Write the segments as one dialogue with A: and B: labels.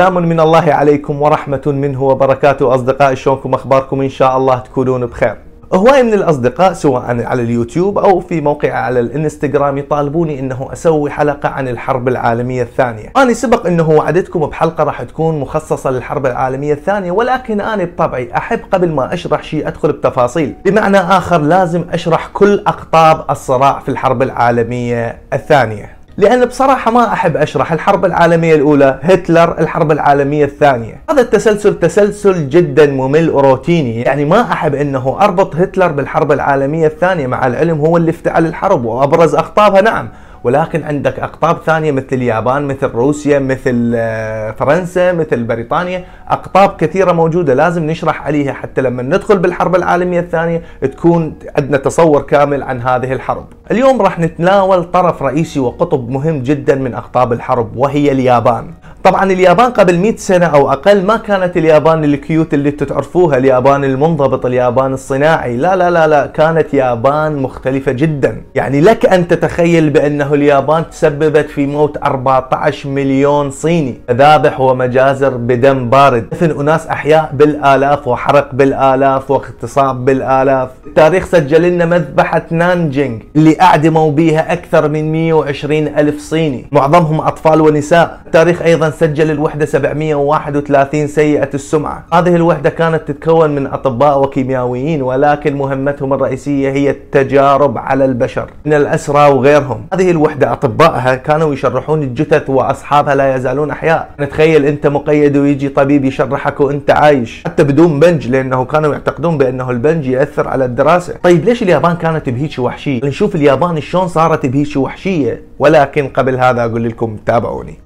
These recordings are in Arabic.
A: سلام من الله عليكم ورحمة منه وبركاته. أصدقائي شلونكم؟ أخباركم؟ إن شاء الله تكونون بخير. هواي من الأصدقاء سواء على اليوتيوب أو في موقع على الإنستغرام يطالبوني أنه أسوي حلقة عن الحرب العالمية الثانية. أنا سبق أنه وعدتكم بحلقة راح تكون مخصصة للحرب العالمية الثانية ولكن أنا بطبعي أحب قبل ما أشرح شيء أدخل بتفاصيل. بمعنى آخر لازم أشرح كل أقطاب الصراع في الحرب العالمية الثانية. لأن بصراحة ما أحب أشرح الحرب العالمية الأولى هتلر الحرب العالمية الثانية. هذا التسلسل تسلسل جدا ممل وروتيني. يعني ما أحب أنه أربط هتلر بالحرب العالمية الثانية مع العلم هو اللي افتعل الحرب وأبرز أخطابها. نعم ولكن عندك أقطاب ثانية مثل اليابان مثل روسيا مثل آه، فرنسا مثل بريطانيا. أقطاب كثيرة موجودة لازم نشرح عليها حتى لما ندخل بالحرب العالمية الثانية تكون عندنا تصور كامل عن هذه الحرب. اليوم راح نتناول طرف رئيسي وقطب مهم جدا من أقطاب الحرب وهي اليابان. طبعا اليابان قبل 100 سنة أو أقل ما كانت اليابان الكيوت اللي تعرفوها اليابان المنضبط اليابان الصناعي. لا لا لا لا كانت يابان مختلفة جدا. يعني لك أن تتخيل بأنه اليابان تسببت في موت 14 مليون صيني. ذابح ومجازر بدم بارد. دفن أناس أحياء بالآلاف وحرق بالآلاف واغتصاب بالآلاف. التاريخ سجل لنا مذبحة نانجينج اللي أعدموا بها أكثر من 120 ألف صيني. معظمهم أطفال ونساء. التاريخ أيضا سجل الوحدة 731 سيئة السمعة. هذه الوحدة كانت تتكون من أطباء وكيميائيين ولكن مهمتهم الرئيسية هي التجارب على البشر من الأسرى وغيرهم. هذه الوحدة أطبائها كانوا يشرحون الجثث وأصحابها لا يزالون أحياء. نتخيل أنت مقيد ويجي طبيب يشرحك وأنت عايش. حتى بدون بنج لأنه كانوا يعتقدون بأنه البنج يأثر على الدراسة. طيب ليش اليابان كانت بهيك وحشية؟ نشوف اليابان شلون صارت بهيك وحشية. ولكن قبل هذا أقول لكم تابعوني.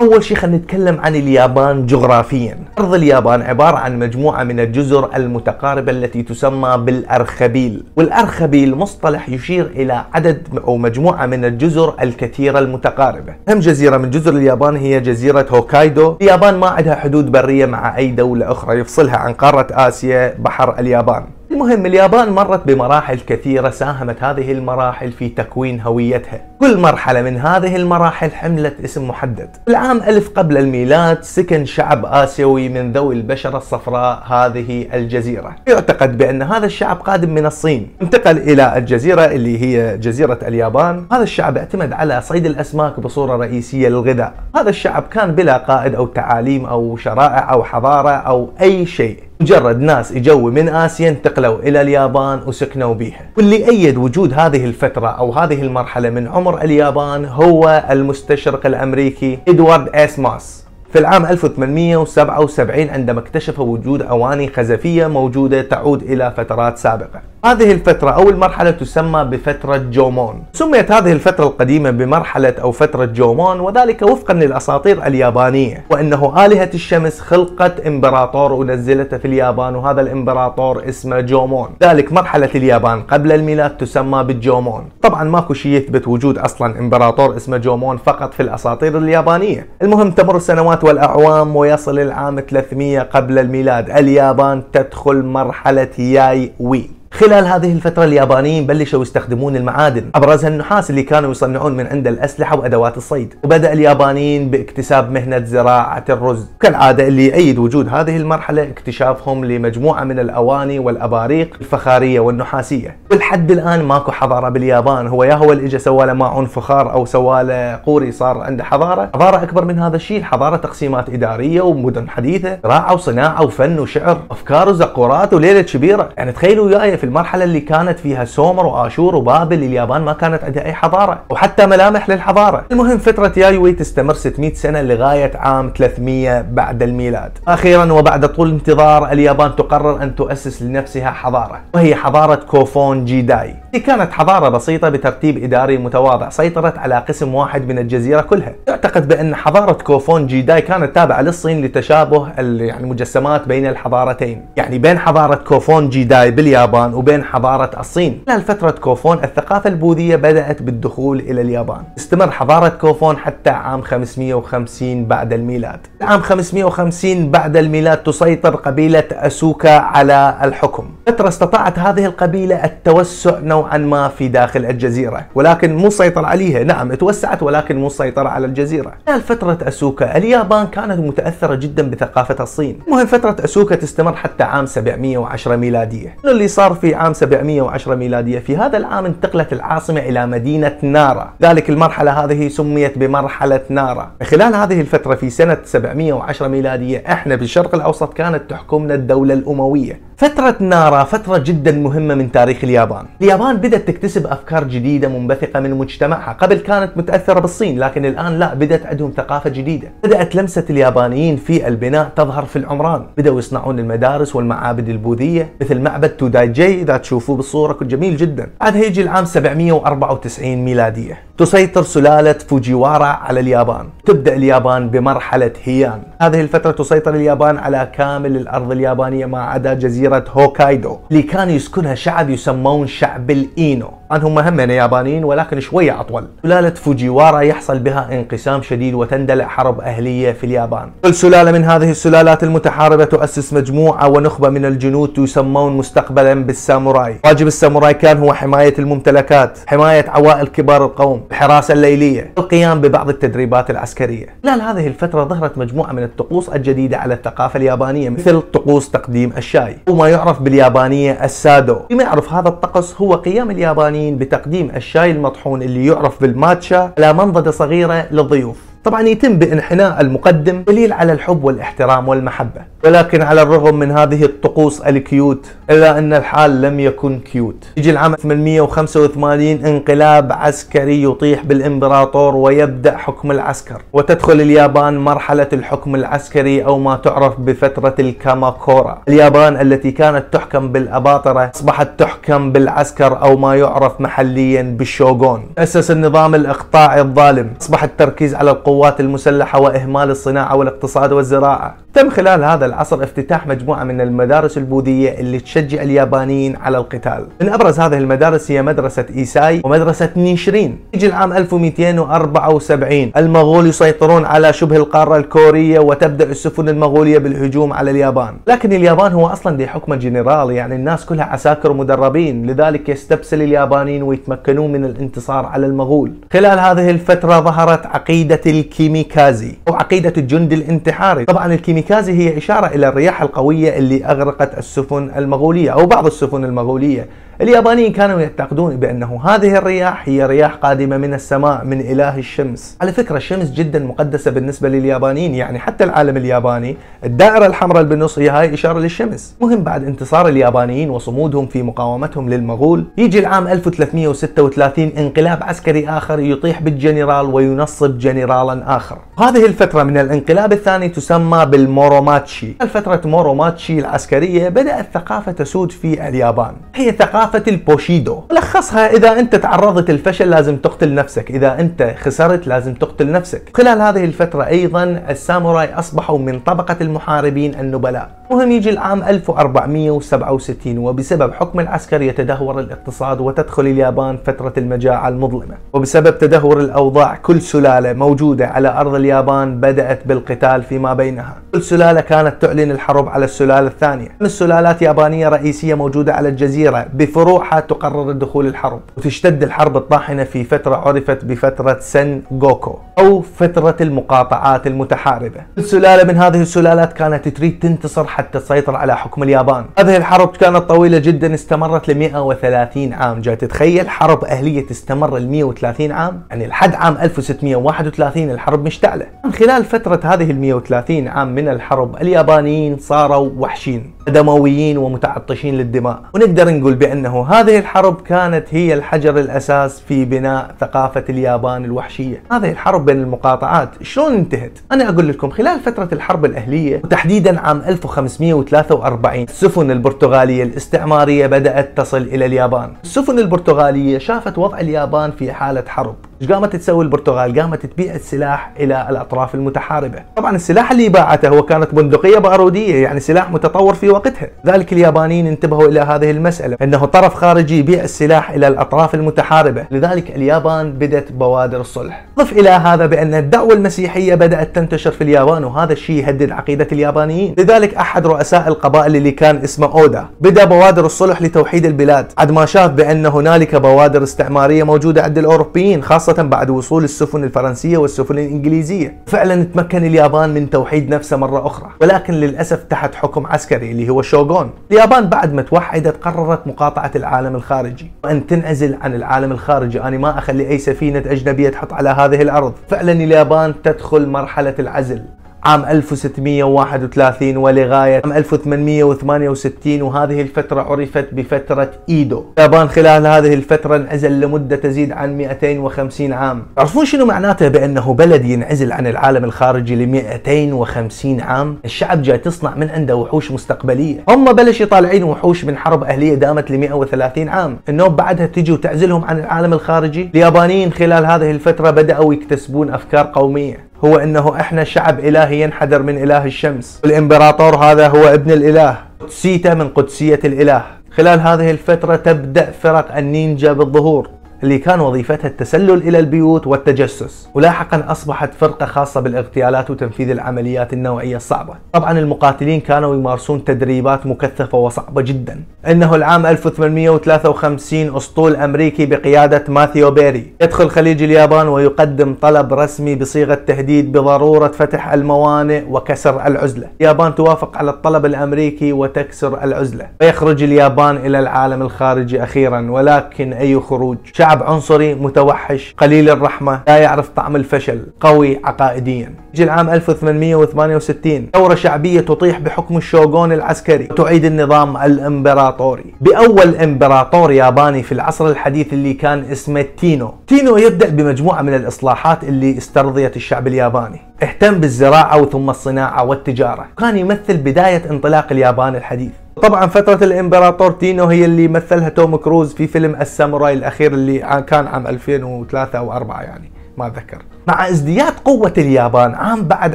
A: أول شيء خلينا نتكلم عن اليابان جغرافيا. أرض اليابان عبارة عن مجموعة من الجزر المتقاربة التي تسمى بالأرخبيل. والأرخبيل مصطلح يشير إلى عدد أو مجموعة من الجزر الكثيرة المتقاربة. أهم جزيرة من جزر اليابان هي جزيرة هوكايدو. اليابان ما عندها حدود برية مع أي دولة أخرى يفصلها عن قارة آسيا بحر اليابان. المهم اليابان مرت بمراحل كثيرة ساهمت هذه المراحل في تكوين هويتها. كل مرحلة من هذه المراحل حملت اسم محدد. العام ألف قبل الميلاد سكن شعب آسيوي من ذوي البشرة الصفراء هذه الجزيرة. يعتقد بأن هذا الشعب قادم من الصين. انتقل إلى الجزيرة اللي هي جزيرة اليابان. هذا الشعب اعتمد على صيد الأسماك بصورة رئيسية للغذاء. هذا الشعب كان بلا قائد أو تعاليم أو شرائع أو حضارة أو أي شيء. مجرد ناس اجوا من آسيا انتقلوا إلى اليابان وسكنوا بها واللي أيد وجود هذه الفترة أو هذه المرحلة من عمر اليابان هو المستشرق الأمريكي إدوارد إس مورس. في العام 1877 عندما اكتشف وجود أواني خزفية موجودة تعود إلى فترات سابقة. هذه الفترة أو المرحلة تسمى بفترة جومون. سميت هذه الفترة القديمة بمرحلة أو فترة جومون وذلك وفقا للأساطير اليابانية. وأنه آلهة الشمس خلقت إمبراطور ونزلته في اليابان وهذا الإمبراطور اسمه جومون. ذلك مرحلة اليابان قبل الميلاد تسمى بالجومون. طبعا ماكو شيء يثبت وجود أصلا إمبراطور اسمه جومون فقط في الأساطير اليابانية. المهم تمر السنوات والأعوام ويصل العام 300 قبل الميلاد. اليابان تدخل مرحلة يايوي خلال هذه الفترة اليابانيين بلشوا يستخدمون المعادن أبرزها النحاس اللي كانوا يصنعون من عنده الأسلحة وأدوات الصيد. وبدأ اليابانيين باكتساب مهنة زراعة الرز. كالعادة اللي يأيد وجود هذه المرحلة اكتشافهم لمجموعة من الأواني والأباريق الفخارية والنحاسية. والحد الآن ماكو حضارة باليابان. هو ياهو اللي اجى سوى له ماعون فخار أو سوى له قوري صار عنده حضارة. حضارة أكبر من هذا الشيء. حضارة تقسيمات إدارية ومدن حديثة زراعة وصناعة وفن وشعر. أفكار وزقورات وليلة كبيرة. يعني تخيلوا وياي في المرحلة اللي كانت فيها سومر وآشور وبابل اليابان ما كانت عندها أي حضارة وحتى ملامح للحضارة. المهم فترة يايوي تستمر 600 سنة لغاية عام 300 بعد الميلاد. أخيرا وبعد طول انتظار اليابان تقرر أن تؤسس لنفسها حضارة وهي حضارة كوفون جيداي. هي كانت حضارة بسيطة بترتيب إداري متواضع سيطرت على قسم واحد من الجزيرة كلها. يعتقد بأن حضارة كوفون جيداي كانت تابعة للصين لتشابه يعني المجسمات بين الحضارتين. يعني بين حضارة كوفون جيداي باليابان اليابان وبين حضارة الصين. خلال فترة كوفون الثقافة البوذية بدأت بالدخول إلى اليابان. استمر حضارة كوفون حتى عام 550 بعد الميلاد. عام 550 بعد الميلاد تسيطر قبيلة أسوكا على الحكم. فترة استطاعت هذه القبيلة التوسع نوعا ما في داخل الجزيرة. ولكن مو سيطر عليها نعم توسعت ولكن مو سيطرة على الجزيرة. خلال فترة أسوكا اليابان كانت متأثرة جدا بثقافة الصين. مهم فترة أسوكا تستمر حتى عام 710 ميلادية. اللي صار في عام 710 ميلادية في هذا العام انتقلت العاصمة إلى مدينة نارا. ذلك المرحلة هذه سميت بمرحلة نارا. خلال هذه الفترة في سنة 710 ميلادية إحنا بالشرق الأوسط كانت تحكمنا الدولة الأموية. فترة نارا فترة جدا مهمة من تاريخ اليابان. اليابان بدأت تكتسب أفكار جديدة منبثقة من مجتمعها. قبل كانت متأثرة بالصين لكن الآن لا بدأت عندهم ثقافة جديدة. بدأت لمسة اليابانيين في البناء تظهر في العمران. بدأوا يصنعون المدارس والمعابد البوذية مثل معبد تودايجي إذا تشوفوه بالصورة جميل جدا. بعد هيجي العام 794 ميلادية. تسيطر سلالة فوجيوارا على اليابان. تبدأ اليابان بمرحلة هيان. هذه الفترة تسيطر اليابان على كامل الأرض اليابانية ما عدا جزيرة هوكايدو اللي كان يسكنها شعب يسمون شعب الإينو. عنهم هم يابانيين ولكن شوية أطول. سلالة فوجيوارا يحصل بها انقسام شديد وتندلع حرب أهلية في اليابان. كل سلالة من هذه السلالات المتحاربة تؤسس مجموعة ونخبة من الجنود يسمون مستقبلا بالساموراي واجب الساموراي كان هو حماية الممتلكات حماية عوائل كبار القوم الحراسة الليلية. القيام ببعض التدريبات العسكرية. خلال هذه الفترة ظهرت مجموعة من الطقوس الجديدة على الثقافة اليابانية مثل طقوس تقديم الشاي. وما يعرف باليابانية السادو. فيما يعرف هذا الطقس هو قيام اليابانيين بتقديم الشاي المطحون اللي يعرف بالماتشا على منضدة صغيرة للضيوف. طبعا يتم بإنحناء المقدم دليل على الحب والإحترام والمحبة ولكن على الرغم من هذه الطقوس ال cute إلا أن الحال لم يكن cute. يجي العام 885 انقلاب عسكري يطيح بالإمبراطور ويبدأ حكم العسكر وتدخل اليابان مرحلة الحكم العسكري أو ما تعرف بفترة الكاماكورا. اليابان التي كانت تحكم بالأباطرة أصبحت تحكم بالعسكر أو ما يعرف محليا بالشوغون. أسس النظام الإقطاعي الظالم أصبح التركيز على القوات المسلحة وإهمال الصناعة والاقتصاد والزراعة. تم خلال هذا العصر افتتاح مجموعة من المدارس البوذية اللي تشجع اليابانيين على القتال. من أبرز هذه المدارس هي مدرسة إيساي ومدرسة نيشرين يجي العام 1274 المغول يسيطرون على شبه القارة الكورية وتبدأ السفن المغولية بالهجوم على اليابان. لكن اليابان هو أصلا دي حكم جنرال يعني الناس كلها عساكر ومدربين لذلك يستبسل اليابانيين ويتمكنون من الانتصار على المغول. خلال هذه الفترة ظهرت عقيدة الكاميكازي أو عقيدة الجند الانتحاري. طبعا الكاميكازي هي إشارة إلى الرياح القوية اللي أغرقت السفن المغولية أو بعض السفن المغولية. اليابانيين كانوا يعتقدون بأنه هذه الرياح هي رياح قادمة من السماء من إله الشمس. على فكرة الشمس جدا مقدسة بالنسبة لليابانيين يعني حتى العلم الياباني الدائرة الحمراء اللي بالنص هي هاي إشارة للشمس. مهم بعد انتصار اليابانيين وصمودهم في مقاومتهم للمغول يجي العام 1336 انقلاب عسكري آخر يطيح بالجنرال وينصب جنرالا آخر. هذه الفترة من الانقلاب الثاني تسمى بالموروماتشي. الفترة موروماتشي العسكرية بدأت ثقافة تسود في اليابان. هي ثقافة ثقافة البوشيدو. لخصها إذا أنت تعرضت الفشل لازم تقتل نفسك. إذا أنت خسرت لازم تقتل نفسك. خلال هذه الفترة أيضا الساموراي أصبحوا من طبقة المحاربين النبلاء. مهم يجي العام 1467 وبسبب حكم العسكر يتدهور الاقتصاد وتدخل اليابان فترة المجاعة المظلمة. وبسبب تدهور الأوضاع كل سلالة موجودة على أرض اليابان بدأت بالقتال فيما بينها. كل سلالة كانت تعلن الحرب على السلالة الثانية. من سلالات يابانية رئيسية موجودة على الجزيرة. بفروعها تقرر دخول الحرب. وتشتد الحرب الطاحنة في فترة عرفت بفترة سن جوكو أو فترة المقاطعات المتحاربة. السلالة من هذه السلالات كانت تريد تنتصر حتى تسيطر على حكم اليابان. هذه الحرب كانت طويلة جدا استمرت ل 130 عام. جاي تتخيل حرب أهلية تستمر ل 130 عام؟ يعني لحد عام 1631 الحرب مشتعلة من خلال فترة هذه ال 130 عام من الحرب اليابانيين صاروا وحشين. دمويين ومتعطشين للدماء. ونقدر نقول بأنه هذه الحرب كانت هي الحجر الأساس في بناء ثقافة اليابان الوحشية. هذه الحرب بين المقاطعات. شلون انتهت؟ أنا أقول لكم خلال فترة الحرب الأهلية وتحديدا عام 1543 السفن البرتغالية الاستعمارية بدأت تصل إلى اليابان. السفن البرتغالية شافت وضع اليابان في حالة حرب. إيش قامت تسوي البرتغال؟ قامت تبيع السلاح إلى الأطراف المتحاربة. طبعا السلاح اللي باعته هو كانت بندقية بارودية يعني سلاح متطور في وقتها. ذلك اليابانيين انتبهوا إلى هذه المسألة إنه طرف خارجي يبيع السلاح إلى الأطراف المتحاربة. لذلك اليابان بدأت بوادر الصلح. ضف إلى هذا بأن الدعوة المسيحية بدأت تنتشر في اليابان وهذا الشيء يهدد عقيدة اليابانيين. لذلك أحد رؤساء القبائل اللي كان اسمه أودا بدأ بوادر الصلح لتوحيد البلاد. عد ما شاف بأن هنالك بوادر استعمارية موجودة عند الأوروبيين خاصة بعد وصول السفن الفرنسية والسفن الإنجليزية. فعلا تمكن اليابان من توحيد نفسها مرة أخرى. ولكن للأسف تحت حكم عسكري اللي هو شوغون. اليابان بعد ما توحدت قررت مقاطعة العالم الخارجي. وأن تنعزل عن العالم الخارجي. أنا ما أخلي أي سفينة أجنبية تحط على هذه الأرض. فعلا اليابان تدخل مرحلة العزل. عام 1631 ولغاية عام 1868 وهذه الفترة عرفت بفترة إيدو. اليابان خلال هذه الفترة انعزل لمدة تزيد عن 250 عام. تعرفون شنو معناته بأنه بلد ينعزل عن العالم الخارجي ل 250 عام؟ الشعب جاي تصنع من عنده وحوش مستقبلية. هم بلش يطالعين وحوش من حرب أهلية دامت ل 130 عام. النوب بعدها تجي وتعزلهم عن العالم الخارجي. اليابانيين خلال هذه الفترة بدأوا يكتسبون أفكار قومية. هو إنه إحنا شعب إلهي ينحدر من إله الشمس. والامبراطور هذا هو ابن الإله. قدسيته من قدسية الإله. خلال هذه الفترة تبدأ فرق النينجا بالظهور. اللي كان وظيفتها التسلل إلى البيوت والتجسس. ولاحقا أصبحت فرقة خاصة بالاغتيالات وتنفيذ العمليات النوعية الصعبة. طبعا المقاتلين كانوا يمارسون تدريبات مكثفة وصعبة جدا. إنه العام 1853 أسطول أمريكي بقيادة ماثيو بيري. يدخل خليج اليابان ويقدم طلب رسمي بصيغة تهديد بضرورة فتح الموانئ وكسر العزلة. اليابان توافق على الطلب الأمريكي وتكسر العزلة. ويخرج اليابان إلى العالم الخارجي أخيرا ولكن أي خروج؟ شعب عنصري متوحش قليل الرحمة لا يعرف طعم الفشل قوي عقائديا. يجي العام 1868 ثورة شعبية تطيح بحكم الشوغون العسكري. وتعيد النظام الإمبراطوري. بأول إمبراطور ياباني في العصر الحديث اللي كان اسمه تينو. تينو يبدأ بمجموعة من الإصلاحات اللي استرضيت الشعب الياباني. اهتم بالزراعة وثم الصناعة والتجارة. كان يمثل بداية انطلاق اليابان الحديث. طبعا فترة الإمبراطور تينو هي اللي مثلها توم كروز في فيلم الساموراي الأخير اللي كان عام 2003 أو 4 يعني ما أتذكر. مع ازدياد قوة اليابان عام بعد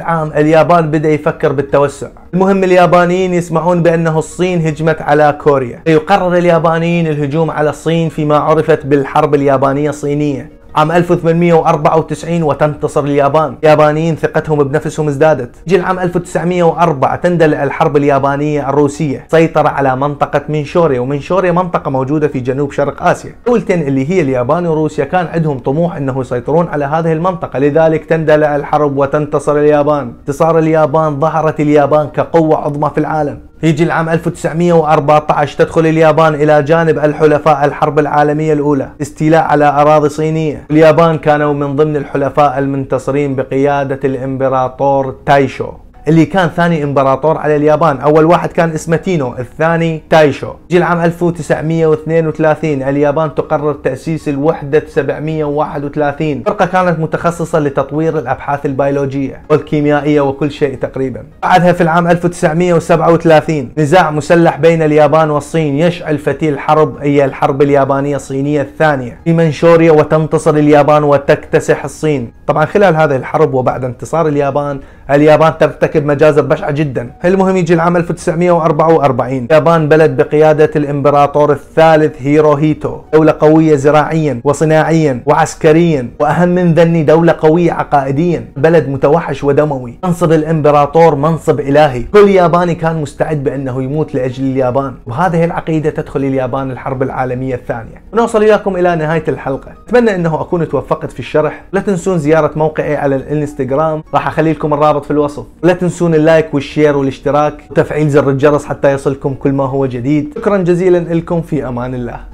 A: عام اليابان بدأ يفكر بالتوسع. المهم اليابانيين يسمعون بأنه الصين هجمت على كوريا. يقرر اليابانيين الهجوم على الصين فيما عرفت بالحرب اليابانية الصينية. عام 1894 وتنتصر اليابان. اليابانيين ثقتهم بنفسهم ازدادت. جي العام 1904 تندلع الحرب اليابانية الروسية. سيطر على منطقة منشوريا ومنشوريا منطقة موجودة في جنوب شرق آسيا. الدولتين اللي هي اليابان وروسيا كان عندهم طموح انه يسيطرون على هذه المنطقة. لذلك تندلع الحرب وتنتصر اليابان. انتصار اليابان ظهرت اليابان كقوة عظمى في العالم. يجي العام 1914 تدخل اليابان إلى جانب الحلفاء الحرب العالمية الأولى. استيلاء على أراضي صينية. اليابان كانوا من ضمن الحلفاء المنتصرين بقيادة الإمبراطور تايشو. اللي كان ثاني إمبراطور على اليابان. أول واحد كان اسمه تينو الثاني تايشو. جي العام 1932 اليابان تقرر تأسيس الوحدة 731 فرقة كانت متخصصة لتطوير الأبحاث البيولوجية والكيميائية وكل شيء تقريبا. بعدها في العام 1937 نزاع مسلح بين اليابان والصين يشعل فتيل حرب هي الحرب اليابانية الصينية الثانية. في منشوريا وتنتصر اليابان وتكتسح الصين. طبعا خلال هذه الحرب وبعد انتصار اليابان اليابان ترتكب مجازر بشعة جدا. المهم يجي العام 1944 اليابان بلد بقيادة الإمبراطور الثالث هيروهيتو. دولة قوية زراعيا وصناعيا وعسكريا وأهم من ذني دولة قوية عقائديا. بلد متوحش ودموي. منصب الإمبراطور منصب إلهي. كل ياباني كان مستعد بأنه يموت لأجل اليابان. وهذه العقيدة تدخل اليابان الحرب العالمية الثانية. ونوصل وياكم إلى نهاية الحلقة. أتمنى أنه أكون توفقت في الشرح. لا تنسون زيارة موقعي على الإنستغرام. راح اخلي لكم الرابط الرابط في الوصف. لا تنسون ال like وال share والاشتراك. وتفعيل زر الجرس حتى يصلكم كل ما هو جديد. شكرا جزيلا لكم. في أمان الله.